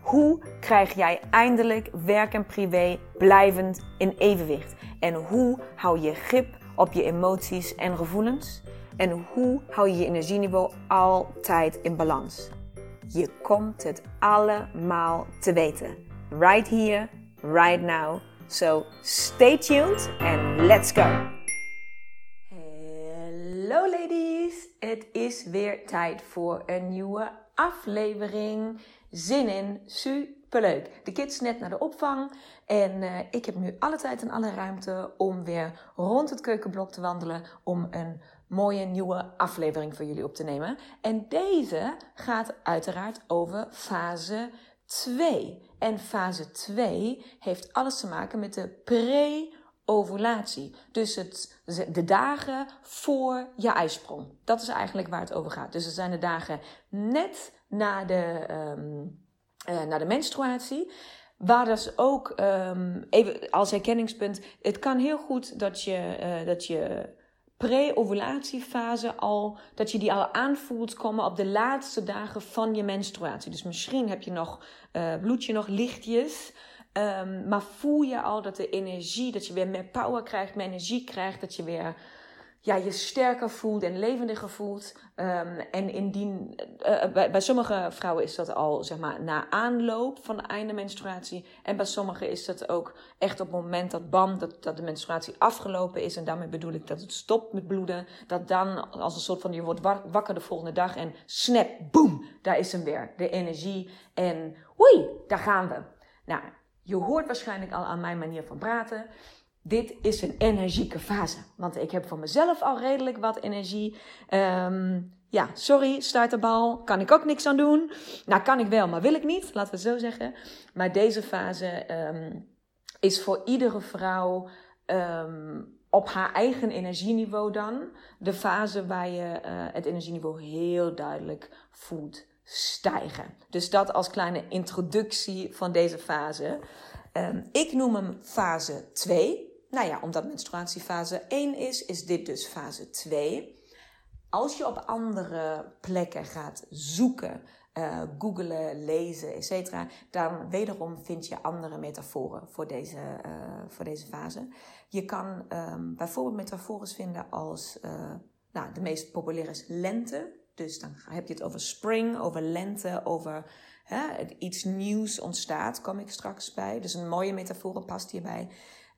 hoe krijg jij eindelijk werk en privé blijvend in evenwicht? En hoe hou je grip op je emoties en gevoelens? En hoe hou je je energieniveau altijd in balans? Je komt het allemaal te weten. Right here, right now. So stay tuned and let's go. Hallo ladies, het is weer tijd voor een nieuwe aflevering. Zin in, superleuk. De kids net naar de opvang en uh, ik heb nu alle tijd en alle ruimte om weer rond het keukenblok te wandelen om een mooie nieuwe aflevering voor jullie op te nemen. En deze gaat uiteraard over fase 2. En fase 2 heeft alles te maken met de pre ovulatie. Dus het, de dagen voor je ijsprong. Dat is eigenlijk waar het over gaat. Dus het zijn de dagen net na de, um, na de menstruatie. Waar dus ook, um, even als herkenningspunt, het kan heel goed dat je, uh, dat je pre-ovulatiefase al, dat je die al aanvoelt komen op de laatste dagen van je menstruatie. Dus misschien heb je nog, uh, bloed je nog lichtjes. Um, maar voel je al dat de energie, dat je weer meer power krijgt, meer energie krijgt, dat je weer ja, je sterker voelt en levendiger voelt. Um, en indien, uh, bij, bij, sommige vrouwen is dat al zeg maar na aanloop van de einde menstruatie. En bij sommigen is dat ook echt op het moment dat bam, dat, dat de menstruatie afgelopen is. En daarmee bedoel ik dat het stopt met bloeden. Dat dan als een soort van je wordt wakker de volgende dag en snap, boom, daar is hem weer. De energie en oei, daar gaan we. Nou, je hoort waarschijnlijk al aan mijn manier van praten. Dit is een energieke fase. Want ik heb voor mezelf al redelijk wat energie. Um, ja, sorry, starterbal. Kan ik ook niks aan doen. Nou, kan ik wel, maar wil ik niet. Laten we het zo zeggen. Maar deze fase um, is voor iedere vrouw um, op haar eigen energieniveau dan. De fase waar je uh, het energieniveau heel duidelijk voelt stijgen. Dus dat als kleine introductie van deze fase. Ik noem hem fase 2. Nou ja, omdat menstruatie fase 1 is, is dit dus fase 2. Als je op andere plekken gaat zoeken, uh, googlen, lezen, etc., dan wederom vind je andere metaforen voor deze, uh, voor deze fase. Je kan um, bijvoorbeeld metaforen vinden als, uh, nou, de meest populaire is lente. Dus dan heb je het over spring, over lente, over hè, iets nieuws ontstaat, kom ik straks bij. Dus een mooie metafoor past hierbij.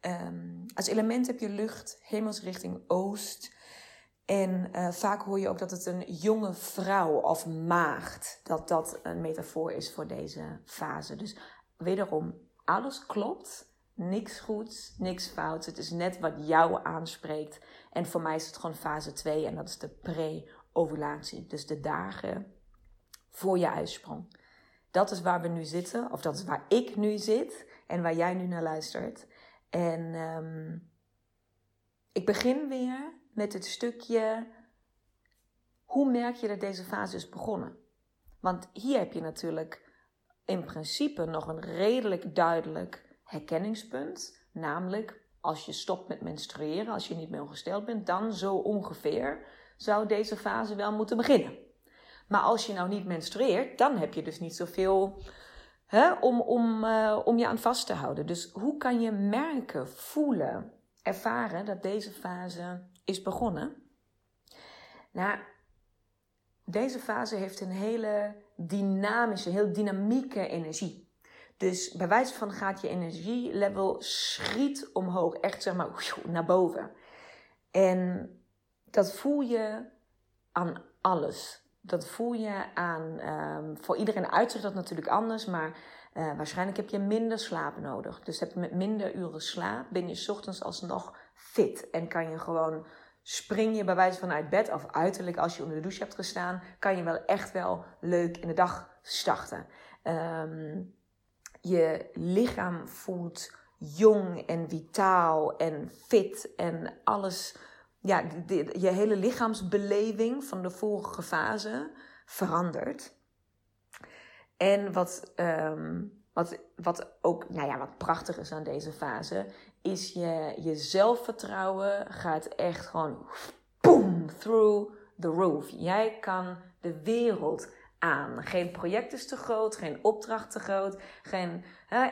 Um, als element heb je lucht, hemelsrichting oost. En uh, vaak hoor je ook dat het een jonge vrouw of maagd, dat dat een metafoor is voor deze fase. Dus wederom, alles klopt. Niks goeds, niks fouts. Het is net wat jou aanspreekt. En voor mij is het gewoon fase 2 en dat is de pre-ovulatie. Dus de dagen voor je uitsprong. Dat is waar we nu zitten, of dat is waar ik nu zit en waar jij nu naar luistert. En um, ik begin weer met het stukje. Hoe merk je dat deze fase is begonnen? Want hier heb je natuurlijk in principe nog een redelijk duidelijk herkenningspunt. Namelijk, als je stopt met menstrueren, als je niet meer ongesteld bent, dan zo ongeveer zou deze fase wel moeten beginnen. Maar als je nou niet menstrueert, dan heb je dus niet zoveel hè, om, om, uh, om je aan vast te houden. Dus hoe kan je merken, voelen, ervaren dat deze fase is begonnen? Nou, deze fase heeft een hele dynamische, heel dynamieke energie. Dus bij wijze van gaat je energielevel schiet omhoog, echt zeg maar naar boven. En dat voel je aan alles dat voel je aan. Um, voor iedereen uitzicht dat natuurlijk anders, maar uh, waarschijnlijk heb je minder slaap nodig. Dus heb je met minder uren slaap, ben je ochtends alsnog fit en kan je gewoon spring je bij wijze van uit bed of uiterlijk als je onder de douche hebt gestaan, kan je wel echt wel leuk in de dag starten. Um, je lichaam voelt jong en vitaal en fit en alles. Ja, je hele lichaamsbeleving van de vorige fase verandert. En wat, ehm, wat, wat ook, nou ja, wat prachtig is aan deze fase, is je, je zelfvertrouwen gaat echt gewoon boom through the roof. Jij kan de wereld aan. Geen project is te groot, geen opdracht te groot, geen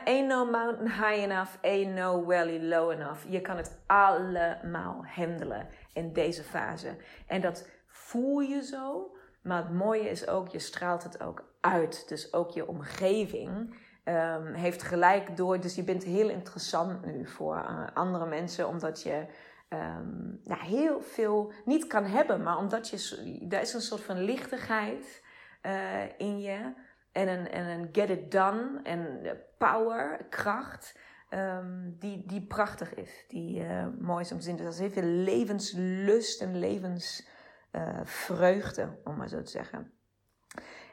ain't no mountain high enough, ain't no valley low enough. Je kan het allemaal handelen in deze fase. En dat voel je zo, maar het mooie is ook, je straalt het ook uit. Dus ook je omgeving um, heeft gelijk door. Dus je bent heel interessant nu voor uh, andere mensen, omdat je um, ja, heel veel niet kan hebben, maar omdat je, er is een soort van lichtigheid uh, in je en een, en een get it done en power, kracht. Um, die, die prachtig is, die uh, mooi is om te zien. Dus dat is heel veel levenslust en levensvreugde, uh, om maar zo te zeggen.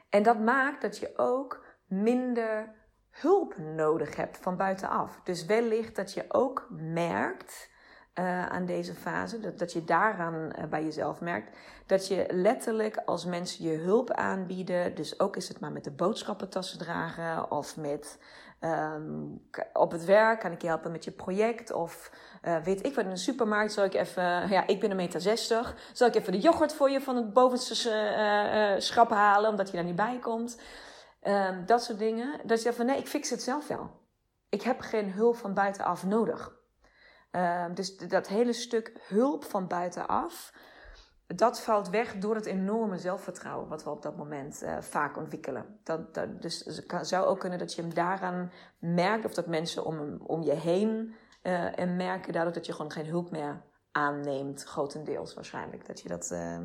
En dat maakt dat je ook minder hulp nodig hebt van buitenaf. Dus wellicht dat je ook merkt uh, aan deze fase, dat, dat je daaraan uh, bij jezelf merkt, dat je letterlijk als mensen je hulp aanbieden, dus ook is het maar met de boodschappentassen dragen of met um, op het werk, kan ik je helpen met je project of uh, weet ik wat, in de supermarkt zal ik even, ja, ik ben een meter 60, zal ik even de yoghurt voor je van het bovenste schap halen, omdat je daar niet bij komt. Um, dat soort dingen. Dat je zegt van nee, ik fix het zelf wel. Ik heb geen hulp van buitenaf nodig. Um, dus dat hele stuk hulp van buitenaf, dat valt weg door het enorme zelfvertrouwen wat we op dat moment uh, vaak ontwikkelen. Dat, dus het zou ook kunnen dat je hem daaraan merkt, of dat mensen om, om je heen en merken daardoor dat je gewoon geen hulp meer aanneemt, grotendeels waarschijnlijk. Dat je dat, uh,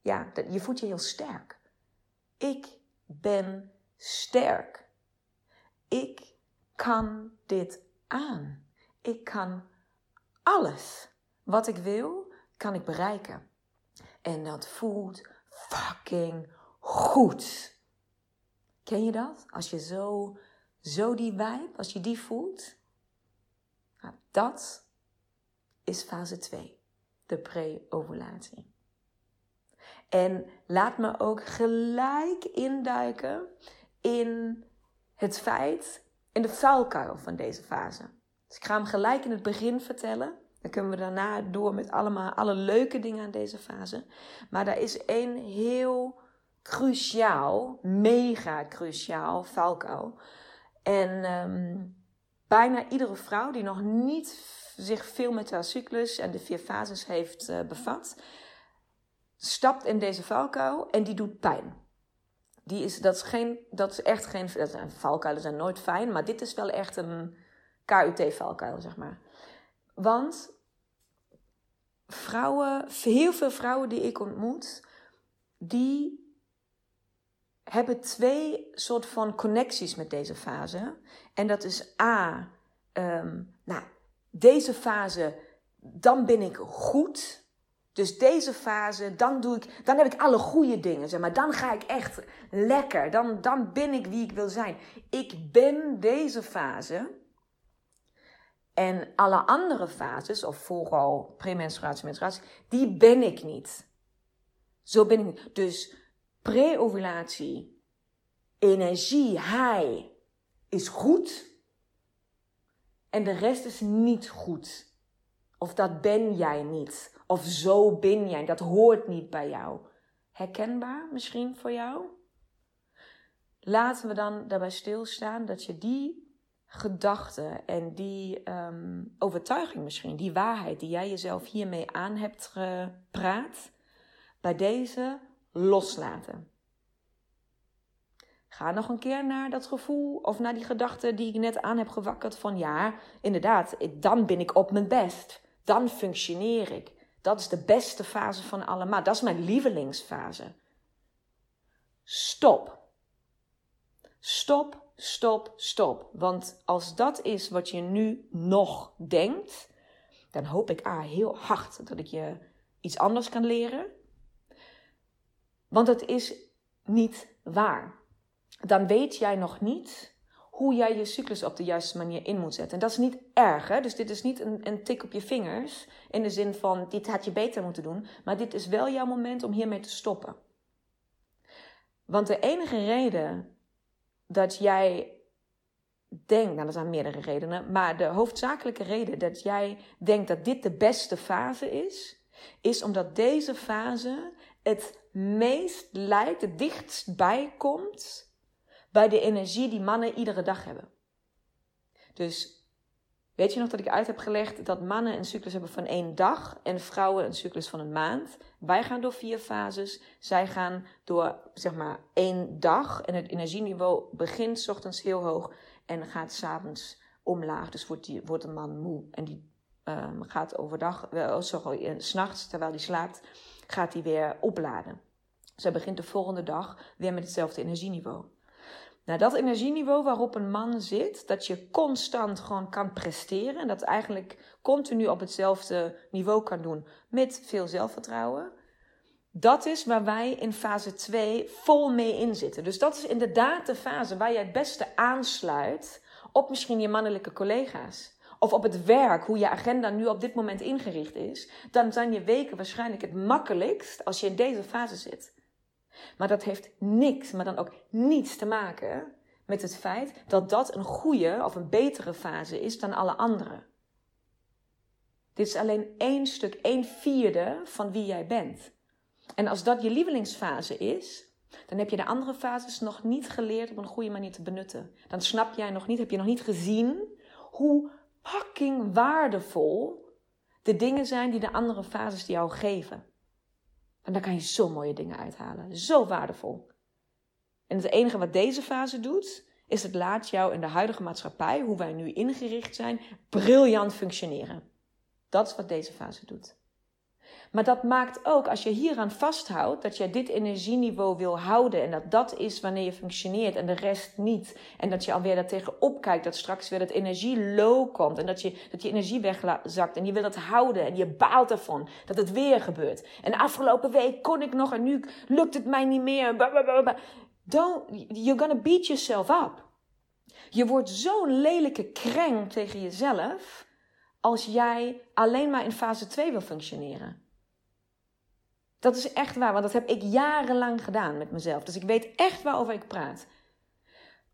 ja, dat, je voelt je heel sterk. Ik ben sterk. Ik kan dit aan. Ik kan alles wat ik wil, kan ik bereiken. En dat voelt fucking goed. Ken je dat? Als je zo, zo die vibe, als je die voelt. Nou, dat is fase 2, de pre-ovulatie. En laat me ook gelijk induiken in het feit, in de vuilkuil van deze fase. Dus ik ga hem gelijk in het begin vertellen. Dan kunnen we daarna door met allemaal alle leuke dingen aan deze fase. Maar daar is één heel cruciaal, mega cruciaal vuilkuil. En um, bijna iedere vrouw die nog niet zich veel met haar cyclus en de vier fases heeft uh, bevat, stapt in deze valkuil en die doet pijn. Die is, dat, is geen, dat is echt geen. Valkuilen zijn nooit fijn, maar dit is wel echt een KUT-valkuil, zeg maar. Want vrouwen, heel veel vrouwen die ik ontmoet, die hebben twee soort van connecties met deze fase. En dat is A, um, nou, deze fase, dan ben ik goed. Dus deze fase, dan, doe ik, dan heb ik alle goede dingen, zeg maar. Dan ga ik echt lekker. Dan, dan ben ik wie ik wil zijn. Ik ben deze fase. En alle andere fases, of vooral premenstruatie, menstruatie, die ben ik niet. Zo ben ik niet. Dus pre-ovulatie, energie, high, is goed. En de rest is niet goed. Of dat ben jij niet. Of zo ben jij. Dat hoort niet bij jou. Herkenbaar misschien voor jou? Laten we dan daarbij stilstaan dat je die gedachte en die um, overtuiging misschien, die waarheid die jij jezelf hiermee aan hebt gepraat, bij deze loslaten. Ga nog een keer naar dat gevoel of naar die gedachte die ik net aan heb gewakkerd van ja, inderdaad, dan ben ik op mijn best. Dan functioneer ik. Dat is de beste fase van allemaal. Dat is mijn lievelingsfase. Stop. Stop, stop, stop. Want als dat is wat je nu nog denkt, dan hoop ik A heel hard dat ik je iets anders kan leren. Want het is niet waar. Dan weet jij nog niet hoe jij je cyclus op de juiste manier in moet zetten. En dat is niet erg, hè? dus dit is niet een, een tik op je vingers in de zin van dit had je beter moeten doen, maar dit is wel jouw moment om hiermee te stoppen. Want de enige reden dat jij denkt, nou er zijn meerdere redenen, maar de hoofdzakelijke reden dat jij denkt dat dit de beste fase is, is omdat deze fase het meest lijkt, het dichtst bij komt bij de energie die mannen iedere dag hebben. Dus weet je nog dat ik uit heb gelegd dat mannen een cyclus hebben van één dag en vrouwen een cyclus van een maand? Wij gaan door vier fases, zij gaan door zeg maar één dag en het energieniveau begint s ochtends heel hoog en gaat s'avonds omlaag. Dus wordt, die, wordt een man moe en die um, gaat overdag, uh, sorry, s'nachts terwijl hij slaapt, gaat hij weer opladen. Zij begint de volgende dag weer met hetzelfde energieniveau. Nou, dat energieniveau waarop een man zit, dat je constant gewoon kan presteren en dat eigenlijk continu op hetzelfde niveau kan doen met veel zelfvertrouwen. Dat is waar wij in fase 2 vol mee in zitten. Dus dat is inderdaad de fase waar jij het beste aansluit op misschien je mannelijke collega's. Of op het werk, hoe je agenda nu op dit moment ingericht is. Dan zijn je weken waarschijnlijk het makkelijkst als je in deze fase zit. Maar dat heeft niks, maar dan ook niets te maken met het feit dat dat een goede of een betere fase is dan alle andere. Dit is alleen één stuk, één vierde van wie jij bent. En als dat je lievelingsfase is, dan heb je de andere fases nog niet geleerd op een goede manier te benutten. Dan snap jij nog niet, heb je nog niet gezien hoe fucking waardevol de dingen zijn die de andere fases jou geven. En daar kan je zo mooie dingen uithalen. Zo waardevol. En het enige wat deze fase doet, is het laat jou in de huidige maatschappij, hoe wij nu ingericht zijn, briljant functioneren. Dat is wat deze fase doet. Maar dat maakt ook, als je hieraan vasthoudt, dat je dit energieniveau wil houden. En dat dat is wanneer je functioneert en de rest niet. En dat je alweer daar tegenop kijkt, dat straks weer dat energie low komt. En dat je, dat je energie wegzakt. En je wil dat houden en je baalt ervan dat het weer gebeurt. En afgelopen week kon ik nog en nu lukt het mij niet meer. Don't, you're gonna beat yourself up. Je wordt zo'n lelijke kreng tegen jezelf als jij alleen maar in fase 2 wil functioneren. Dat is echt waar, want dat heb ik jarenlang gedaan met mezelf. Dus ik weet echt waarover ik praat.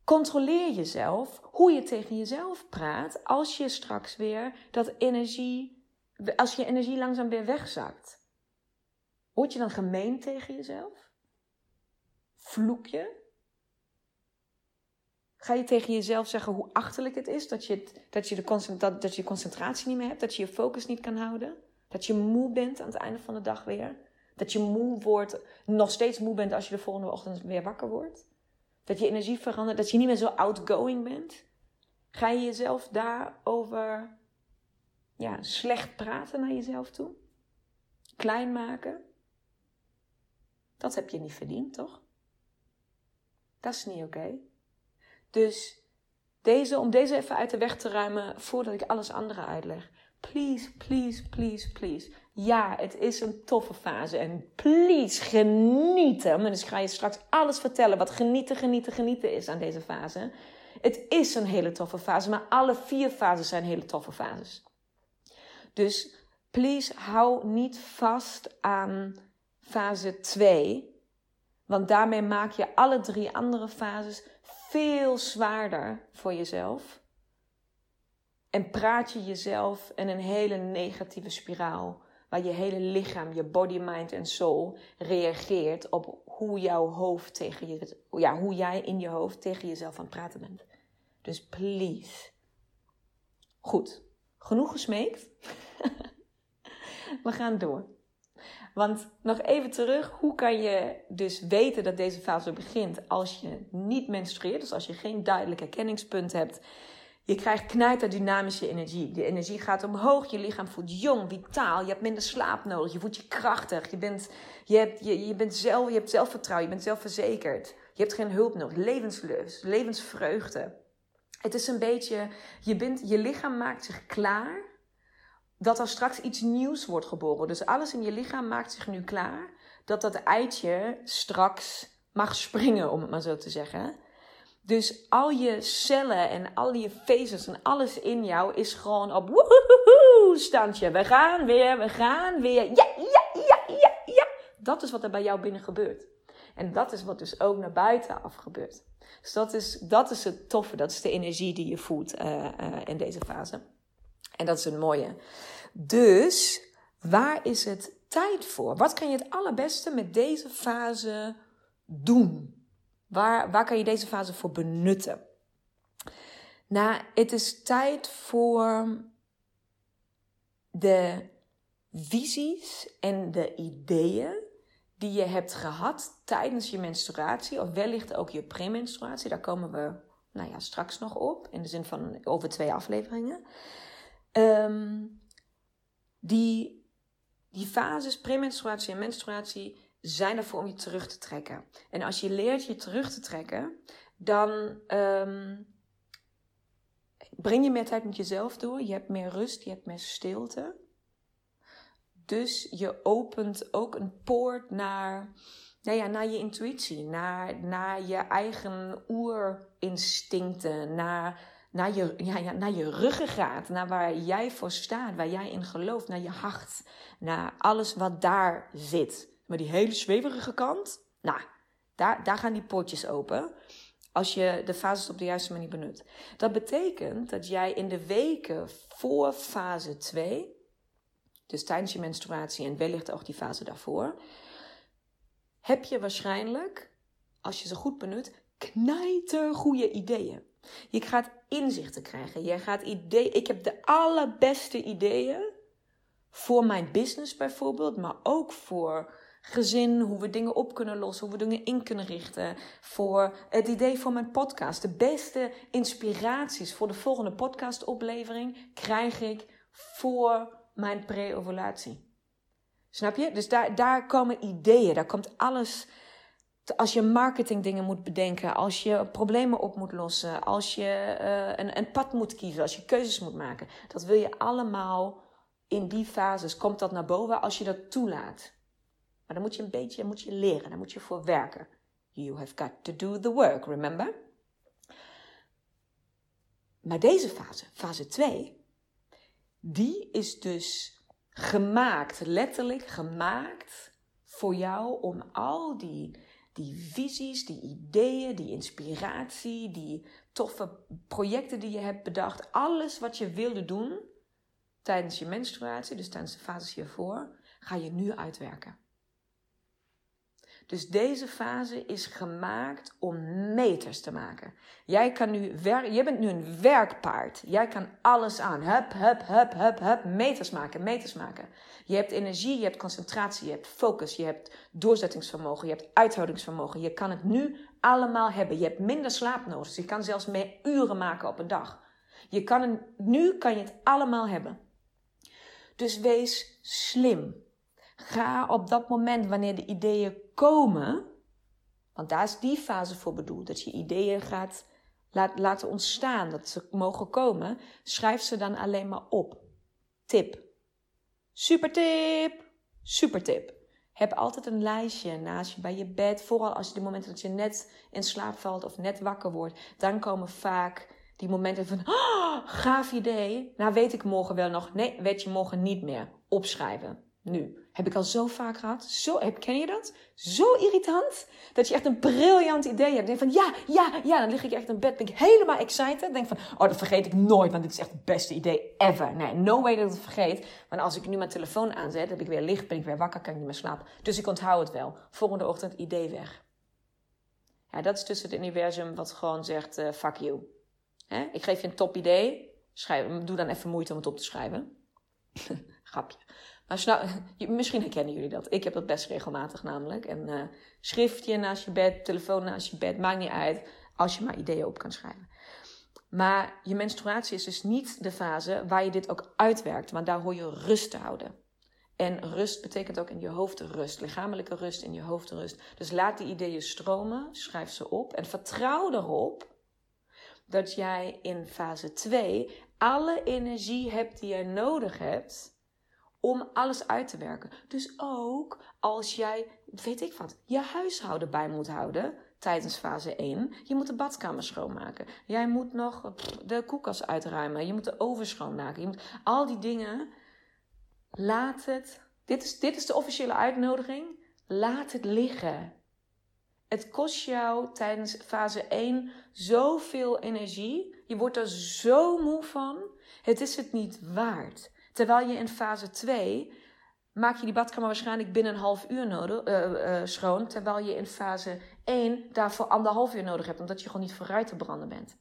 Controleer jezelf hoe je tegen jezelf praat als je straks weer dat energie, als je energie langzaam weer wegzakt. Word je dan gemeen tegen jezelf? Vloek je? Ga je tegen jezelf zeggen hoe achterlijk het is dat je, dat je, de je concentratie niet meer hebt, dat je je focus niet kan houden, dat je moe bent aan het einde van de dag weer? Dat je moe wordt, nog steeds moe bent als je de volgende ochtend weer wakker wordt. Dat je energie verandert, dat je niet meer zo outgoing bent. Ga je jezelf daarover ja, slecht praten naar jezelf toe? Klein maken? Dat heb je niet verdiend, toch? Dat is niet oké. Dus deze, om deze even uit de weg te ruimen voordat ik alles andere uitleg. Please, please, please, please. Ja, het is een toffe fase. En please, genieten. En dus ga je straks alles vertellen wat genieten, genieten, genieten is aan deze fase. Het is een hele toffe fase, maar alle vier fases zijn hele toffe fases. Dus please, hou niet vast aan fase 2. Want daarmee maak je alle drie andere fases veel zwaarder voor jezelf. En praat je jezelf in een hele negatieve spiraal waar je hele lichaam, je body, mind en soul reageert op hoe jouw hoofd tegen je, ja, hoe jij in je hoofd tegen jezelf aan het praten bent. Dus please. Goed, genoeg gesmeekt. We gaan door. Want nog even terug, hoe kan je dus weten dat deze fase begint als je niet menstrueert, dus als je geen duidelijk herkenningspunt hebt je krijgt knijter dynamische energie. De energie gaat omhoog, je lichaam voelt jong, vitaal. Je hebt minder slaap nodig, je voelt je krachtig. Je, bent, je, hebt, je, je, bent zelf, je hebt zelfvertrouwen, je bent zelfverzekerd. Je hebt geen hulp nodig, levenslust, levensvreugde. Het is een beetje, je, bent, je lichaam maakt zich klaar dat er straks iets nieuws wordt geboren. Dus alles in je lichaam maakt zich nu klaar dat dat eitje straks mag springen, om het maar zo te zeggen. Dus al je cellen en al je vezels en alles in jou is gewoon op woehoehoe standje. We gaan weer, we gaan weer. Ja, ja, ja, ja, ja. Dat is wat er bij jou binnen gebeurt. En dat is wat dus ook naar buiten af gebeurt. Dus dat is, dat is het toffe, dat is de energie die je voelt uh, uh, in deze fase. En dat is het mooie. Dus waar is het tijd voor? Wat kan je het allerbeste met deze fase doen? Waar, waar kan je deze fase voor benutten? Nou, het is tijd voor de visies en de ideeën die je hebt gehad tijdens je menstruatie, of wellicht ook je premenstruatie. Daar komen we nou ja, straks nog op, in de zin van over twee afleveringen. Um, die, die fases, premenstruatie en menstruatie, zijn ervoor om je terug te trekken. En als je leert je terug te trekken, dan um, breng je meer tijd met jezelf door. Je hebt meer rust, je hebt meer stilte. Dus je opent ook een poort naar, nou ja, naar je intuïtie, naar, naar je eigen oerinstincten, naar, naar, je, ja, ja, naar je ruggengraat, naar waar jij voor staat, waar jij in gelooft, naar je hart, naar alles wat daar zit. Maar die hele zweverige kant, nou, daar, daar gaan die poortjes open als je de fases op de juiste manier benut. Dat betekent dat jij in de weken voor fase 2 dus tijdens je menstruatie en wellicht ook die fase daarvoor, heb je waarschijnlijk, als je ze goed benut, knijter goede ideeën. Je gaat inzichten krijgen. Je gaat ideeën. Ik heb de allerbeste ideeën voor mijn business bijvoorbeeld, maar ook voor gezin, hoe we dingen op kunnen lossen, hoe we dingen in kunnen richten. Voor het idee voor mijn podcast. De beste inspiraties voor de volgende podcastoplevering krijg ik voor mijn pre-ovulatie. Snap je? Dus daar, daar komen ideeën, daar komt alles. Als je marketingdingen moet bedenken, als je problemen op moet lossen, als je uh, een, een pad moet kiezen, als je keuzes moet maken. Dat wil je allemaal in die fases, komt dat naar boven als je dat toelaat. Maar dan moet je een beetje moet je leren, dan moet je voor werken. You have got to do the work, remember? Maar deze fase, fase 2, die is dus gemaakt, letterlijk gemaakt voor jou om al die, die visies, die ideeën, die inspiratie, die toffe projecten die je hebt bedacht, alles wat je wilde doen tijdens je menstruatie, dus tijdens de fases hiervoor, ga je nu uitwerken. Dus deze fase is gemaakt om meters te maken. Jij kan nu je bent nu een werkpaard. Jij kan alles aan. Hup, hup, hup, hup, hup. Meters maken, meters maken. Je hebt energie, je hebt concentratie, je hebt focus, je hebt doorzettingsvermogen, je hebt uithoudingsvermogen. Je kan het nu allemaal hebben. Je hebt minder slaap nodig. Je kan zelfs meer uren maken op een dag. Je kan nu kan je het allemaal hebben. Dus wees slim. Ga op dat moment, wanneer de ideeën komen, want daar is die fase voor bedoeld, dat je ideeën gaat laten ontstaan, dat ze mogen komen, schrijf ze dan alleen maar op. Tip. Super tip. Super tip. Heb altijd een lijstje naast je bij je bed. Vooral als je de momenten dat je net in slaap valt of net wakker wordt. Dan komen vaak die momenten van, oh, gaaf idee. Nou weet ik morgen wel nog. Nee, weet je morgen niet meer. Opschrijven. Nu. Heb ik al zo vaak gehad. Zo, ken je dat? Zo irritant. Dat je echt een briljant idee hebt. Denk van ja, ja, ja. Dan lig ik echt in bed. Ben ik helemaal excited. Denk van oh, dat vergeet ik nooit. Want dit is echt het beste idee ever. Nee, no way dat ik het vergeet. Maar als ik nu mijn telefoon aanzet. Heb ik weer licht. Ben ik weer wakker. Kan ik niet meer slapen. Dus ik onthoud het wel. Volgende ochtend idee weg. Ja, dat is tussen het universum wat gewoon zegt uh, fuck you. Ik geef je een top idee. Schrijf, doe dan even moeite om het op te schrijven. Grapje. Maar misschien herkennen jullie dat. Ik heb dat best regelmatig namelijk. En uh, schriftje naast je bed, telefoon naast je bed, maakt niet uit. Als je maar ideeën op kan schrijven. Maar je menstruatie is dus niet de fase waar je dit ook uitwerkt. Want daar hoor je rust te houden. En rust betekent ook in je hoofd rust. Lichamelijke rust in je hoofd rust. Dus laat die ideeën stromen. Schrijf ze op. En vertrouw erop dat jij in fase 2 alle energie hebt die je nodig hebt om alles uit te werken. Dus ook als jij, weet ik wat, je huishouden bij moet houden tijdens fase 1. Je moet de badkamer schoonmaken. Jij moet nog de koelkast uitruimen. Je moet de oven schoonmaken. Je moet, al die dingen. Laat het. Dit is, dit is de officiële uitnodiging. Laat het liggen. Het kost jou tijdens fase 1 zoveel energie. Je wordt er zo moe van. Het is het niet waard. Terwijl je in fase 2 maak je die badkamer waarschijnlijk binnen een half uur nodig, uh, uh, schoon. Terwijl je in fase 1 daarvoor anderhalf uur nodig hebt, omdat je gewoon niet vooruit te branden bent.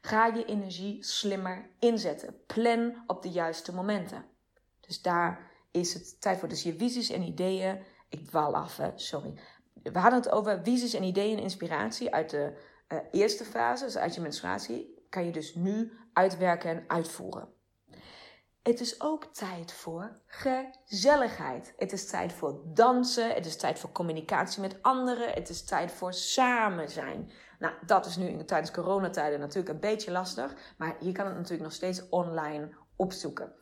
Ga je energie slimmer inzetten. Plan op de juiste momenten. Dus daar is het tijd voor. Dus je visies en ideeën. Ik dwaal af, sorry. We hadden het over visies en ideeën en inspiratie uit de uh, eerste fase, dus uit je menstruatie. Kan je dus nu uitwerken en uitvoeren. Het is ook tijd voor gezelligheid. Het is tijd voor dansen. Het is tijd voor communicatie met anderen. Het is tijd voor samen zijn. Nou, dat is nu tijdens coronatijden natuurlijk een beetje lastig. Maar je kan het natuurlijk nog steeds online opzoeken.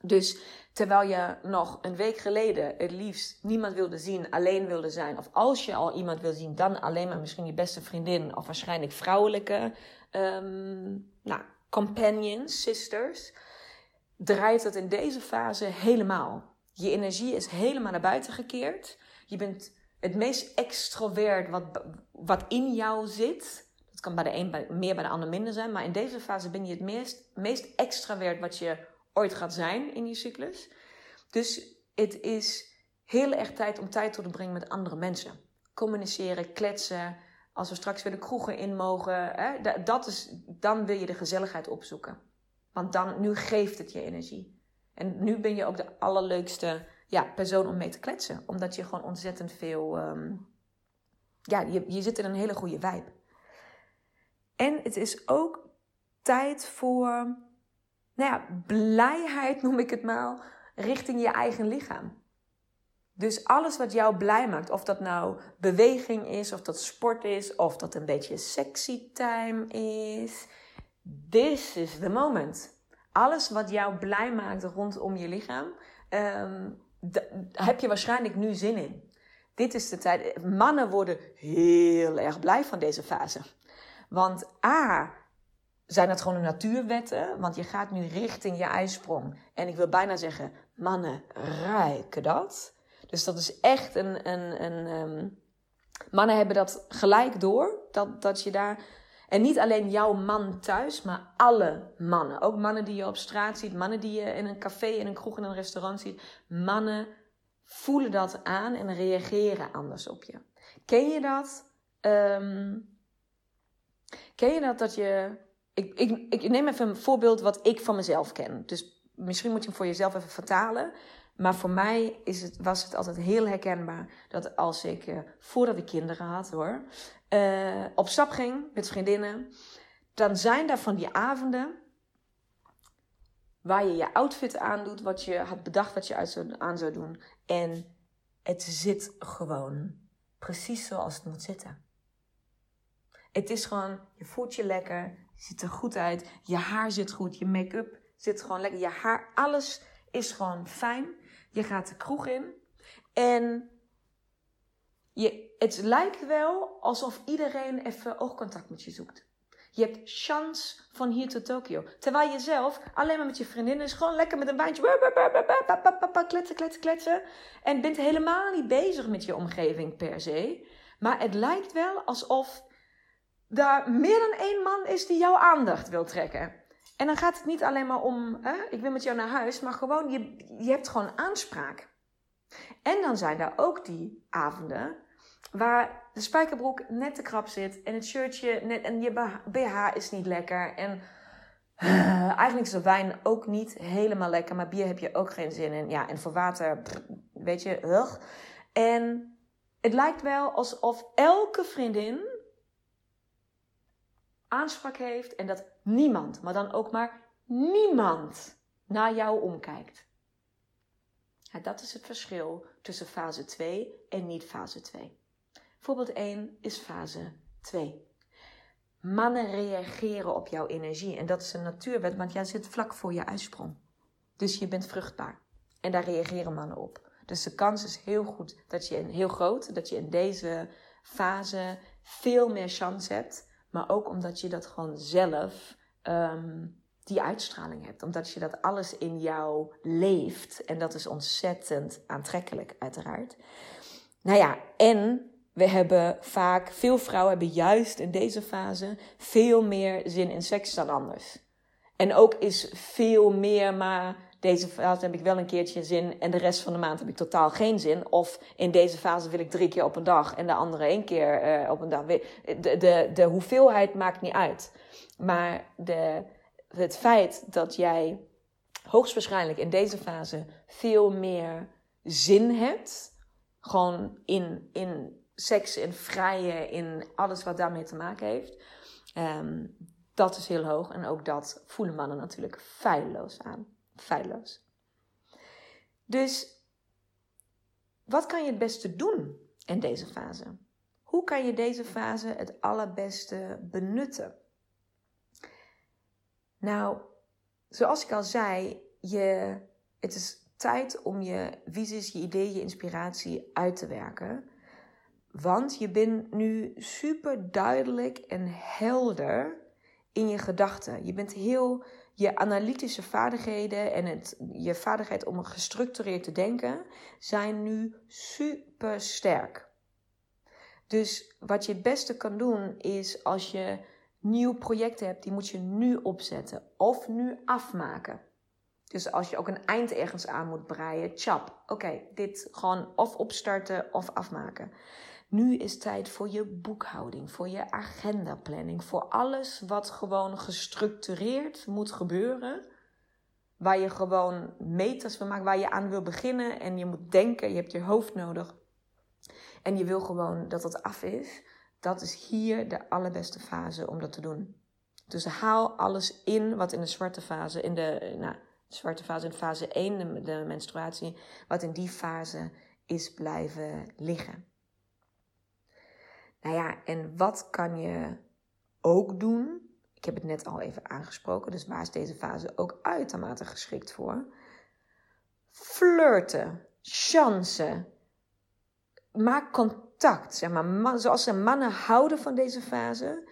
Dus terwijl je nog een week geleden het liefst niemand wilde zien, alleen wilde zijn. Of als je al iemand wil zien, dan alleen maar misschien je beste vriendin. Of waarschijnlijk vrouwelijke um, nou, companions, sisters draait het in deze fase helemaal. Je energie is helemaal naar buiten gekeerd. Je bent het meest extrovert wat, wat in jou zit. Dat kan bij de een meer, bij de ander minder zijn. Maar in deze fase ben je het meest, meest extravert wat je ooit gaat zijn in je cyclus. Dus het is heel erg tijd om tijd door te brengen met andere mensen. Communiceren, kletsen. Als we straks weer de kroegen in mogen. Hè, dat is, dan wil je de gezelligheid opzoeken. Want dan, nu geeft het je energie. En nu ben je ook de allerleukste ja, persoon om mee te kletsen. Omdat je gewoon ontzettend veel. Um, ja, je, je zit in een hele goede vibe. En het is ook tijd voor. Nou ja, blijheid noem ik het maar. Richting je eigen lichaam. Dus alles wat jou blij maakt, of dat nou beweging is, of dat sport is, of dat een beetje sexy time is This is the moment. Alles wat jou blij maakt rondom je lichaam, um, heb je waarschijnlijk nu zin in. Dit is de tijd. Mannen worden heel erg blij van deze fase. Want A, zijn het gewoon de natuurwetten. Want je gaat nu richting je ijsprong. En ik wil bijna zeggen, mannen ruiken dat. Dus dat is echt een. een, een um, mannen hebben dat gelijk door. Dat, dat je daar en niet alleen jouw man thuis, maar alle mannen. Ook mannen die je op straat ziet, mannen die je in een café, in een kroeg, in een restaurant ziet. Mannen voelen dat aan en reageren anders op je. Ken je dat? Um, ken je dat dat je. Ik, ik, ik neem even een voorbeeld wat ik van mezelf ken. Dus misschien moet je hem voor jezelf even vertalen. Maar voor mij is het, was het altijd heel herkenbaar dat als ik, uh, voordat ik kinderen had hoor, uh, op stap ging met vriendinnen, dan zijn daar van die avonden waar je je outfit aandoet, wat je had bedacht wat je uit zou, aan zou doen. En het zit gewoon precies zoals het moet zitten. Het is gewoon, je voelt je lekker, je ziet er goed uit, je haar zit goed, je make-up zit gewoon lekker, je haar, alles is gewoon fijn. Je gaat de kroeg in en je, het lijkt wel alsof iedereen even oogcontact met je zoekt. Je hebt chance van hier tot Tokio. Terwijl je zelf alleen maar met je vriendinnen is gewoon lekker met een wijntje. Kletsen, kletsen, kletsen. En bent helemaal niet bezig met je omgeving per se. Maar het lijkt wel alsof daar meer dan één man is die jouw aandacht wil trekken. En dan gaat het niet alleen maar om, hè, ik wil met jou naar huis, maar gewoon, je, je hebt gewoon aanspraak. En dan zijn daar ook die avonden waar de spijkerbroek net te krap zit en het shirtje net, en je BH is niet lekker. En eigenlijk is de wijn ook niet helemaal lekker, maar bier heb je ook geen zin in. Ja, en voor water, weet je, ugh. En het lijkt wel alsof elke vriendin aanspraak heeft en dat niemand, maar dan ook maar niemand naar jou omkijkt. Dat is het verschil tussen fase 2 en niet fase 2. Voorbeeld 1 is fase 2. Mannen reageren op jouw energie en dat is een natuurwet, want jij zit vlak voor je uitsprong. Dus je bent vruchtbaar en daar reageren mannen op. Dus de kans is heel goed dat je heel groot dat je in deze fase veel meer chance hebt. Maar ook omdat je dat gewoon zelf ehm, die uitstraling hebt. Omdat je dat alles in jou leeft. En dat is ontzettend aantrekkelijk, uiteraard. Nou ja, en we hebben vaak, veel vrouwen hebben juist in deze fase veel meer zin in seks dan anders. En ook is veel meer, maar deze fase heb ik wel een keertje zin en de rest van de maand heb ik totaal geen zin. Of in deze fase wil ik drie keer op een dag en de andere één keer uh, op een dag. De, de, de hoeveelheid maakt niet uit. Maar de, het feit dat jij hoogstwaarschijnlijk in deze fase veel meer zin hebt. Gewoon in, in seks, in vrije, in alles wat daarmee te maken heeft. Um, dat is heel hoog. En ook dat voelen mannen natuurlijk feilloos aan. Feilloos. Dus wat kan je het beste doen in deze fase? Hoe kan je deze fase het allerbeste benutten? Nou, zoals ik al zei, je, het is tijd om je visies, je ideeën, je inspiratie uit te werken. Want je bent nu super duidelijk en helder in je gedachten. Je bent heel je analytische vaardigheden en het, je vaardigheid om gestructureerd te denken zijn nu super sterk. Dus wat je het beste kan doen is als je nieuw projecten hebt, die moet je nu opzetten of nu afmaken. Dus als je ook een eind ergens aan moet breien, chap. Oké, dit gewoon of opstarten of afmaken. Nu is tijd voor je boekhouding, voor je agendaplanning, voor alles wat gewoon gestructureerd moet gebeuren. Waar je gewoon meters van maakt, waar je aan wil beginnen en je moet denken, je hebt je hoofd nodig. En je wil gewoon dat het af is. Dat is hier de allerbeste fase om dat te doen. Dus haal alles in wat in de zwarte fase, in de, nou, zwarte fase, in fase 1, de, menstruatie, wat in die fase is blijven liggen. Nou ja, en wat kan je ook doen? Ik heb het net al even aangesproken, dus waar is deze fase ook uitermate geschikt voor? Flirten, chansen, maak contact. Zeg maar, zoals de mannen houden van deze fase.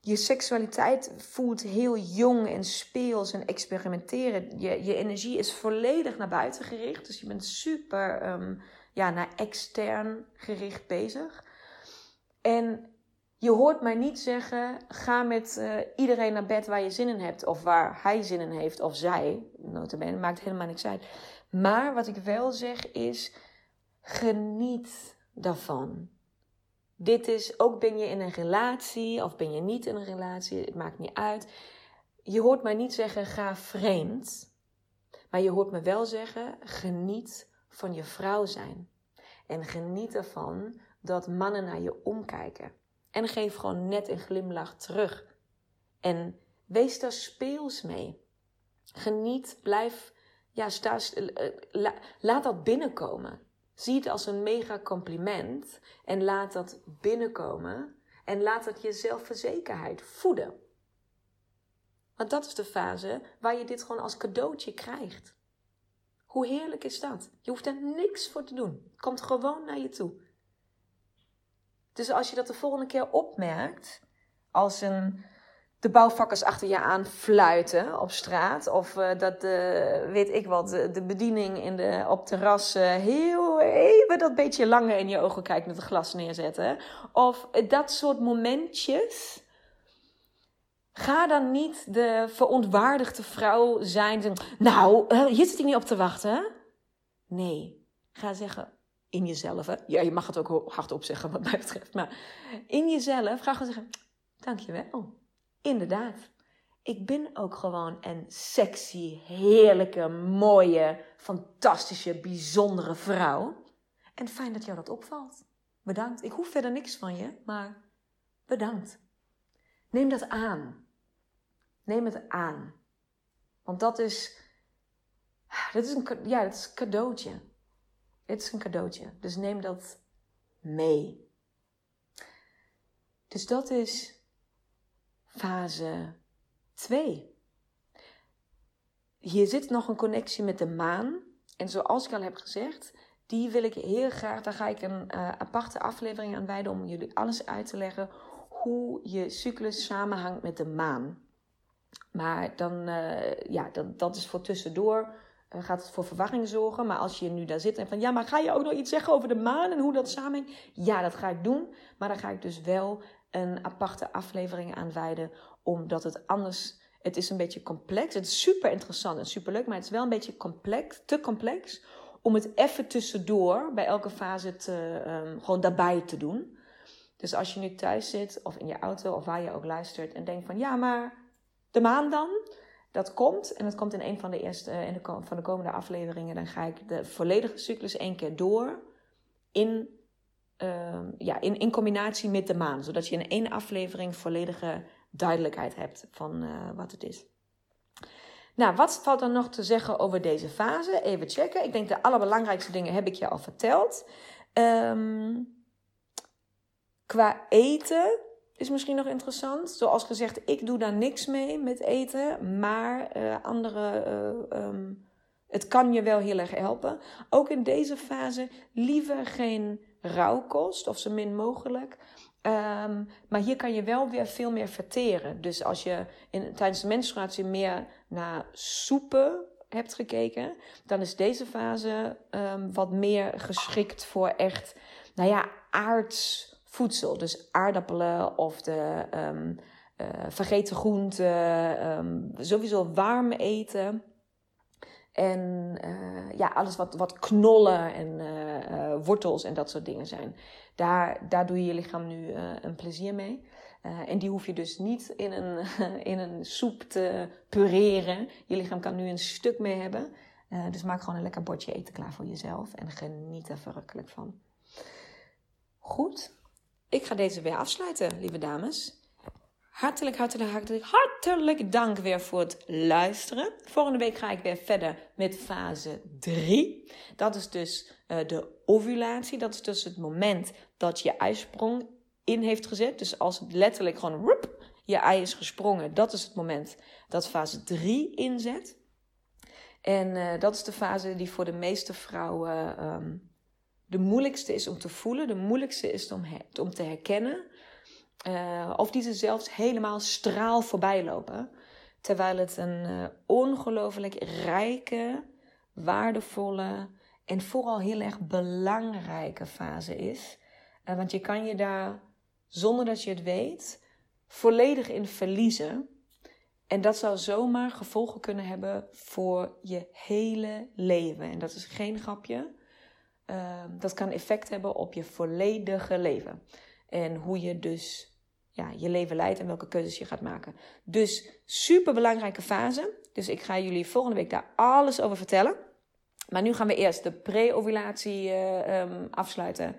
Je seksualiteit voelt heel jong en speels en experimenteren. Je, je energie is volledig naar buiten gericht. Dus je bent super um, ja, naar extern gericht bezig. En je hoort mij niet zeggen: ga met uh, iedereen naar bed waar je zin in hebt, of waar hij zin in heeft, of zij. Notabene, maakt helemaal niks uit. Maar wat ik wel zeg is: geniet daarvan. Dit is ook ben je in een relatie of ben je niet in een relatie, het maakt niet uit. Je hoort mij niet zeggen: ga vreemd. Maar je hoort me wel zeggen: geniet van je vrouw zijn. En geniet ervan dat mannen naar je omkijken. En geef gewoon net een glimlach terug. En wees daar speels mee. Geniet, blijf, ja, sta, eh, laat dat binnenkomen. Zie het als een mega compliment en laat dat binnenkomen en laat het je zelfverzekerheid voeden. Want dat is de fase waar je dit gewoon als cadeautje krijgt. Hoe heerlijk is dat? Je hoeft er niks voor te doen. Het komt gewoon naar je toe. Dus als je dat de volgende keer opmerkt, als een, de bouwvakkers achter je aan fluiten op straat, of uh, dat de, weet ik wat, de, bediening in de, op terras uh, heel even dat beetje langer in je ogen kijkt met een glas neerzetten, of dat soort momentjes. Ga dan niet de verontwaardigde vrouw zijn. Nou, uh, hier zit ik niet op te wachten. Nee, ga zeggen: in jezelf. Ja, je mag het ook hardop zeggen wat mij betreft. Maar in jezelf ga gewoon zeggen, dankjewel. Inderdaad. Ik ben ook gewoon een sexy, heerlijke, mooie, fantastische, bijzondere vrouw. En fijn dat jou dat opvalt. Bedankt. Ik hoef verder niks van je, maar bedankt. Neem dat aan. Neem het aan. Want dat is, dat is een, ja, dat is een cadeautje. Het is een cadeautje. Dus neem dat mee. Dus dat is fase 2. Hier zit nog een connectie met de maan. En zoals ik al heb gezegd, die wil ik heel graag, daar ga ik een uh, aparte aflevering aan wijden om jullie alles uit te leggen hoe je cyclus samenhangt met de maan. Maar dan, uh, ja, dat, dat is voor tussendoor. Uh, gaat het voor verwarring zorgen. Maar als je nu daar zit en van ja, maar ga je ook nog iets zeggen over de maan en hoe dat samenhangt? Ja, dat ga ik doen. Maar dan ga ik dus wel een aparte aflevering aan wijden, omdat het anders. Het is een beetje complex. Het is super interessant en super leuk, maar het is wel een beetje complex, te complex om het even tussendoor bij elke fase te, um, gewoon daarbij te doen. Dus als je nu thuis zit of in je auto of waar je ook luistert en denkt van ja, maar de maan dan? Dat komt en dat komt in een van de eerste uh, in de, van de komende afleveringen. Dan ga ik de volledige cyclus één keer door in, uh, ja, in, in combinatie met de maan. Zodat je in één aflevering volledige duidelijkheid hebt van uh, wat het is. Nou, wat valt er nog te zeggen over deze fase? Even checken. Ik denk de allerbelangrijkste dingen heb ik je al verteld. Um, qua eten is misschien nog interessant. Zoals gezegd, ik doe daar niks mee met eten. Maar uh, andere. Uh, um, het kan je wel heel erg helpen. Ook in deze fase liever geen rauwkost of zo min mogelijk. Um, maar hier kan je wel weer veel meer verteren. Dus als je in, tijdens de menstruatie meer naar soepen hebt gekeken, dan is deze fase um, wat meer geschikt voor echt, nou ja, aards voedsel. Dus aardappelen of de um, uh, vergeten groenten, sowieso warm eten. En uh, ja, alles wat, wat knollen en uh, wortels en dat soort dingen zijn. Daar, daar doe je je lichaam nu een plezier mee. en die hoef je dus niet in een, in een soep te pureren. Je lichaam kan nu een stuk mee hebben. dus maak gewoon een lekker bordje eten klaar voor jezelf. En geniet er verrukkelijk van. Goed, ik ga deze weer afsluiten, lieve dames. Hartelijk, hartelijk, hartelijk, hartelijk dank weer voor het luisteren. Volgende week ga ik weer verder met fase 3. Dat is dus uh, de ovulatie. Dat is dus het moment dat je ijsprong in heeft gezet. Dus als het letterlijk gewoon je ei is gesprongen, dat is het moment dat fase 3 inzet. En uh, dat is de fase die voor de meeste vrouwen um, de moeilijkste is om te voelen, de moeilijkste is om, om te herkennen. Uh, of die ze zelfs helemaal straal voorbij lopen. Terwijl het een uh, ongelooflijk rijke, waardevolle en vooral heel erg belangrijke fase is. Uh, want je kan je daar, zonder dat je het weet, volledig in verliezen. En dat zou zomaar gevolgen kunnen hebben voor je hele leven. En dat is geen grapje. Dat kan effect hebben op je volledige leven. En hoe je dus ja, je leven leidt en welke keuzes je gaat maken. Dus super belangrijke fase. Dus ik ga jullie volgende week daar alles over vertellen. Maar nu gaan we eerst de pre-ovulatie uh, um, afsluiten.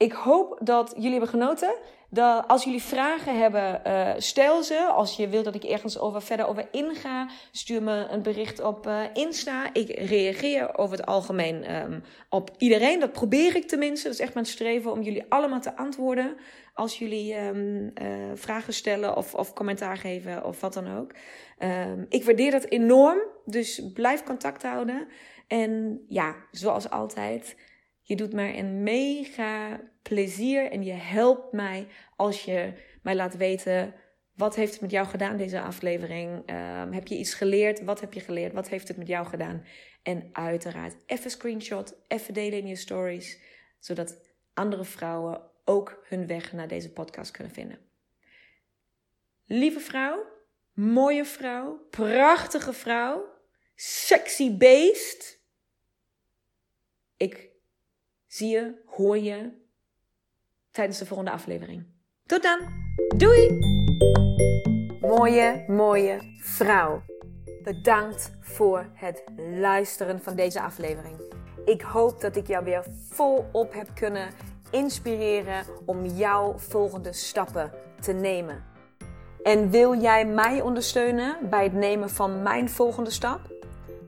Ik hoop dat jullie hebben genoten. Dat als jullie vragen hebben, uh, stel ze. Als je wilt dat ik ergens over, verder over inga, stuur me een bericht op uh, Insta. Ik reageer over het algemeen um, op iedereen. Dat probeer ik tenminste. Dat is echt mijn streven om jullie allemaal te antwoorden. Als jullie um, uh, vragen stellen of, of commentaar geven of wat dan ook. Um, ik waardeer dat enorm. Dus blijf contact houden. En ja, zoals altijd. Je doet mij een mega plezier en je helpt mij als je mij laat weten wat heeft het met jou gedaan deze aflevering? Um, heb je iets geleerd? Wat heb je geleerd? Wat heeft het met jou gedaan? En uiteraard even screenshot, even delen in je stories, zodat andere vrouwen ook hun weg naar deze podcast kunnen vinden. Lieve vrouw, mooie vrouw, prachtige vrouw, sexy beest. Ik zie je, hoor je tijdens de volgende aflevering. Tot dan. Doei! Mooie, mooie vrouw. Bedankt voor het luisteren van deze aflevering. Ik hoop dat ik jou weer volop heb kunnen inspireren om jouw volgende stappen te nemen. En wil jij mij ondersteunen bij het nemen van mijn volgende stap?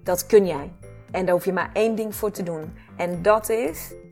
Dat kun jij. En daar hoef je maar één ding voor te doen. En dat is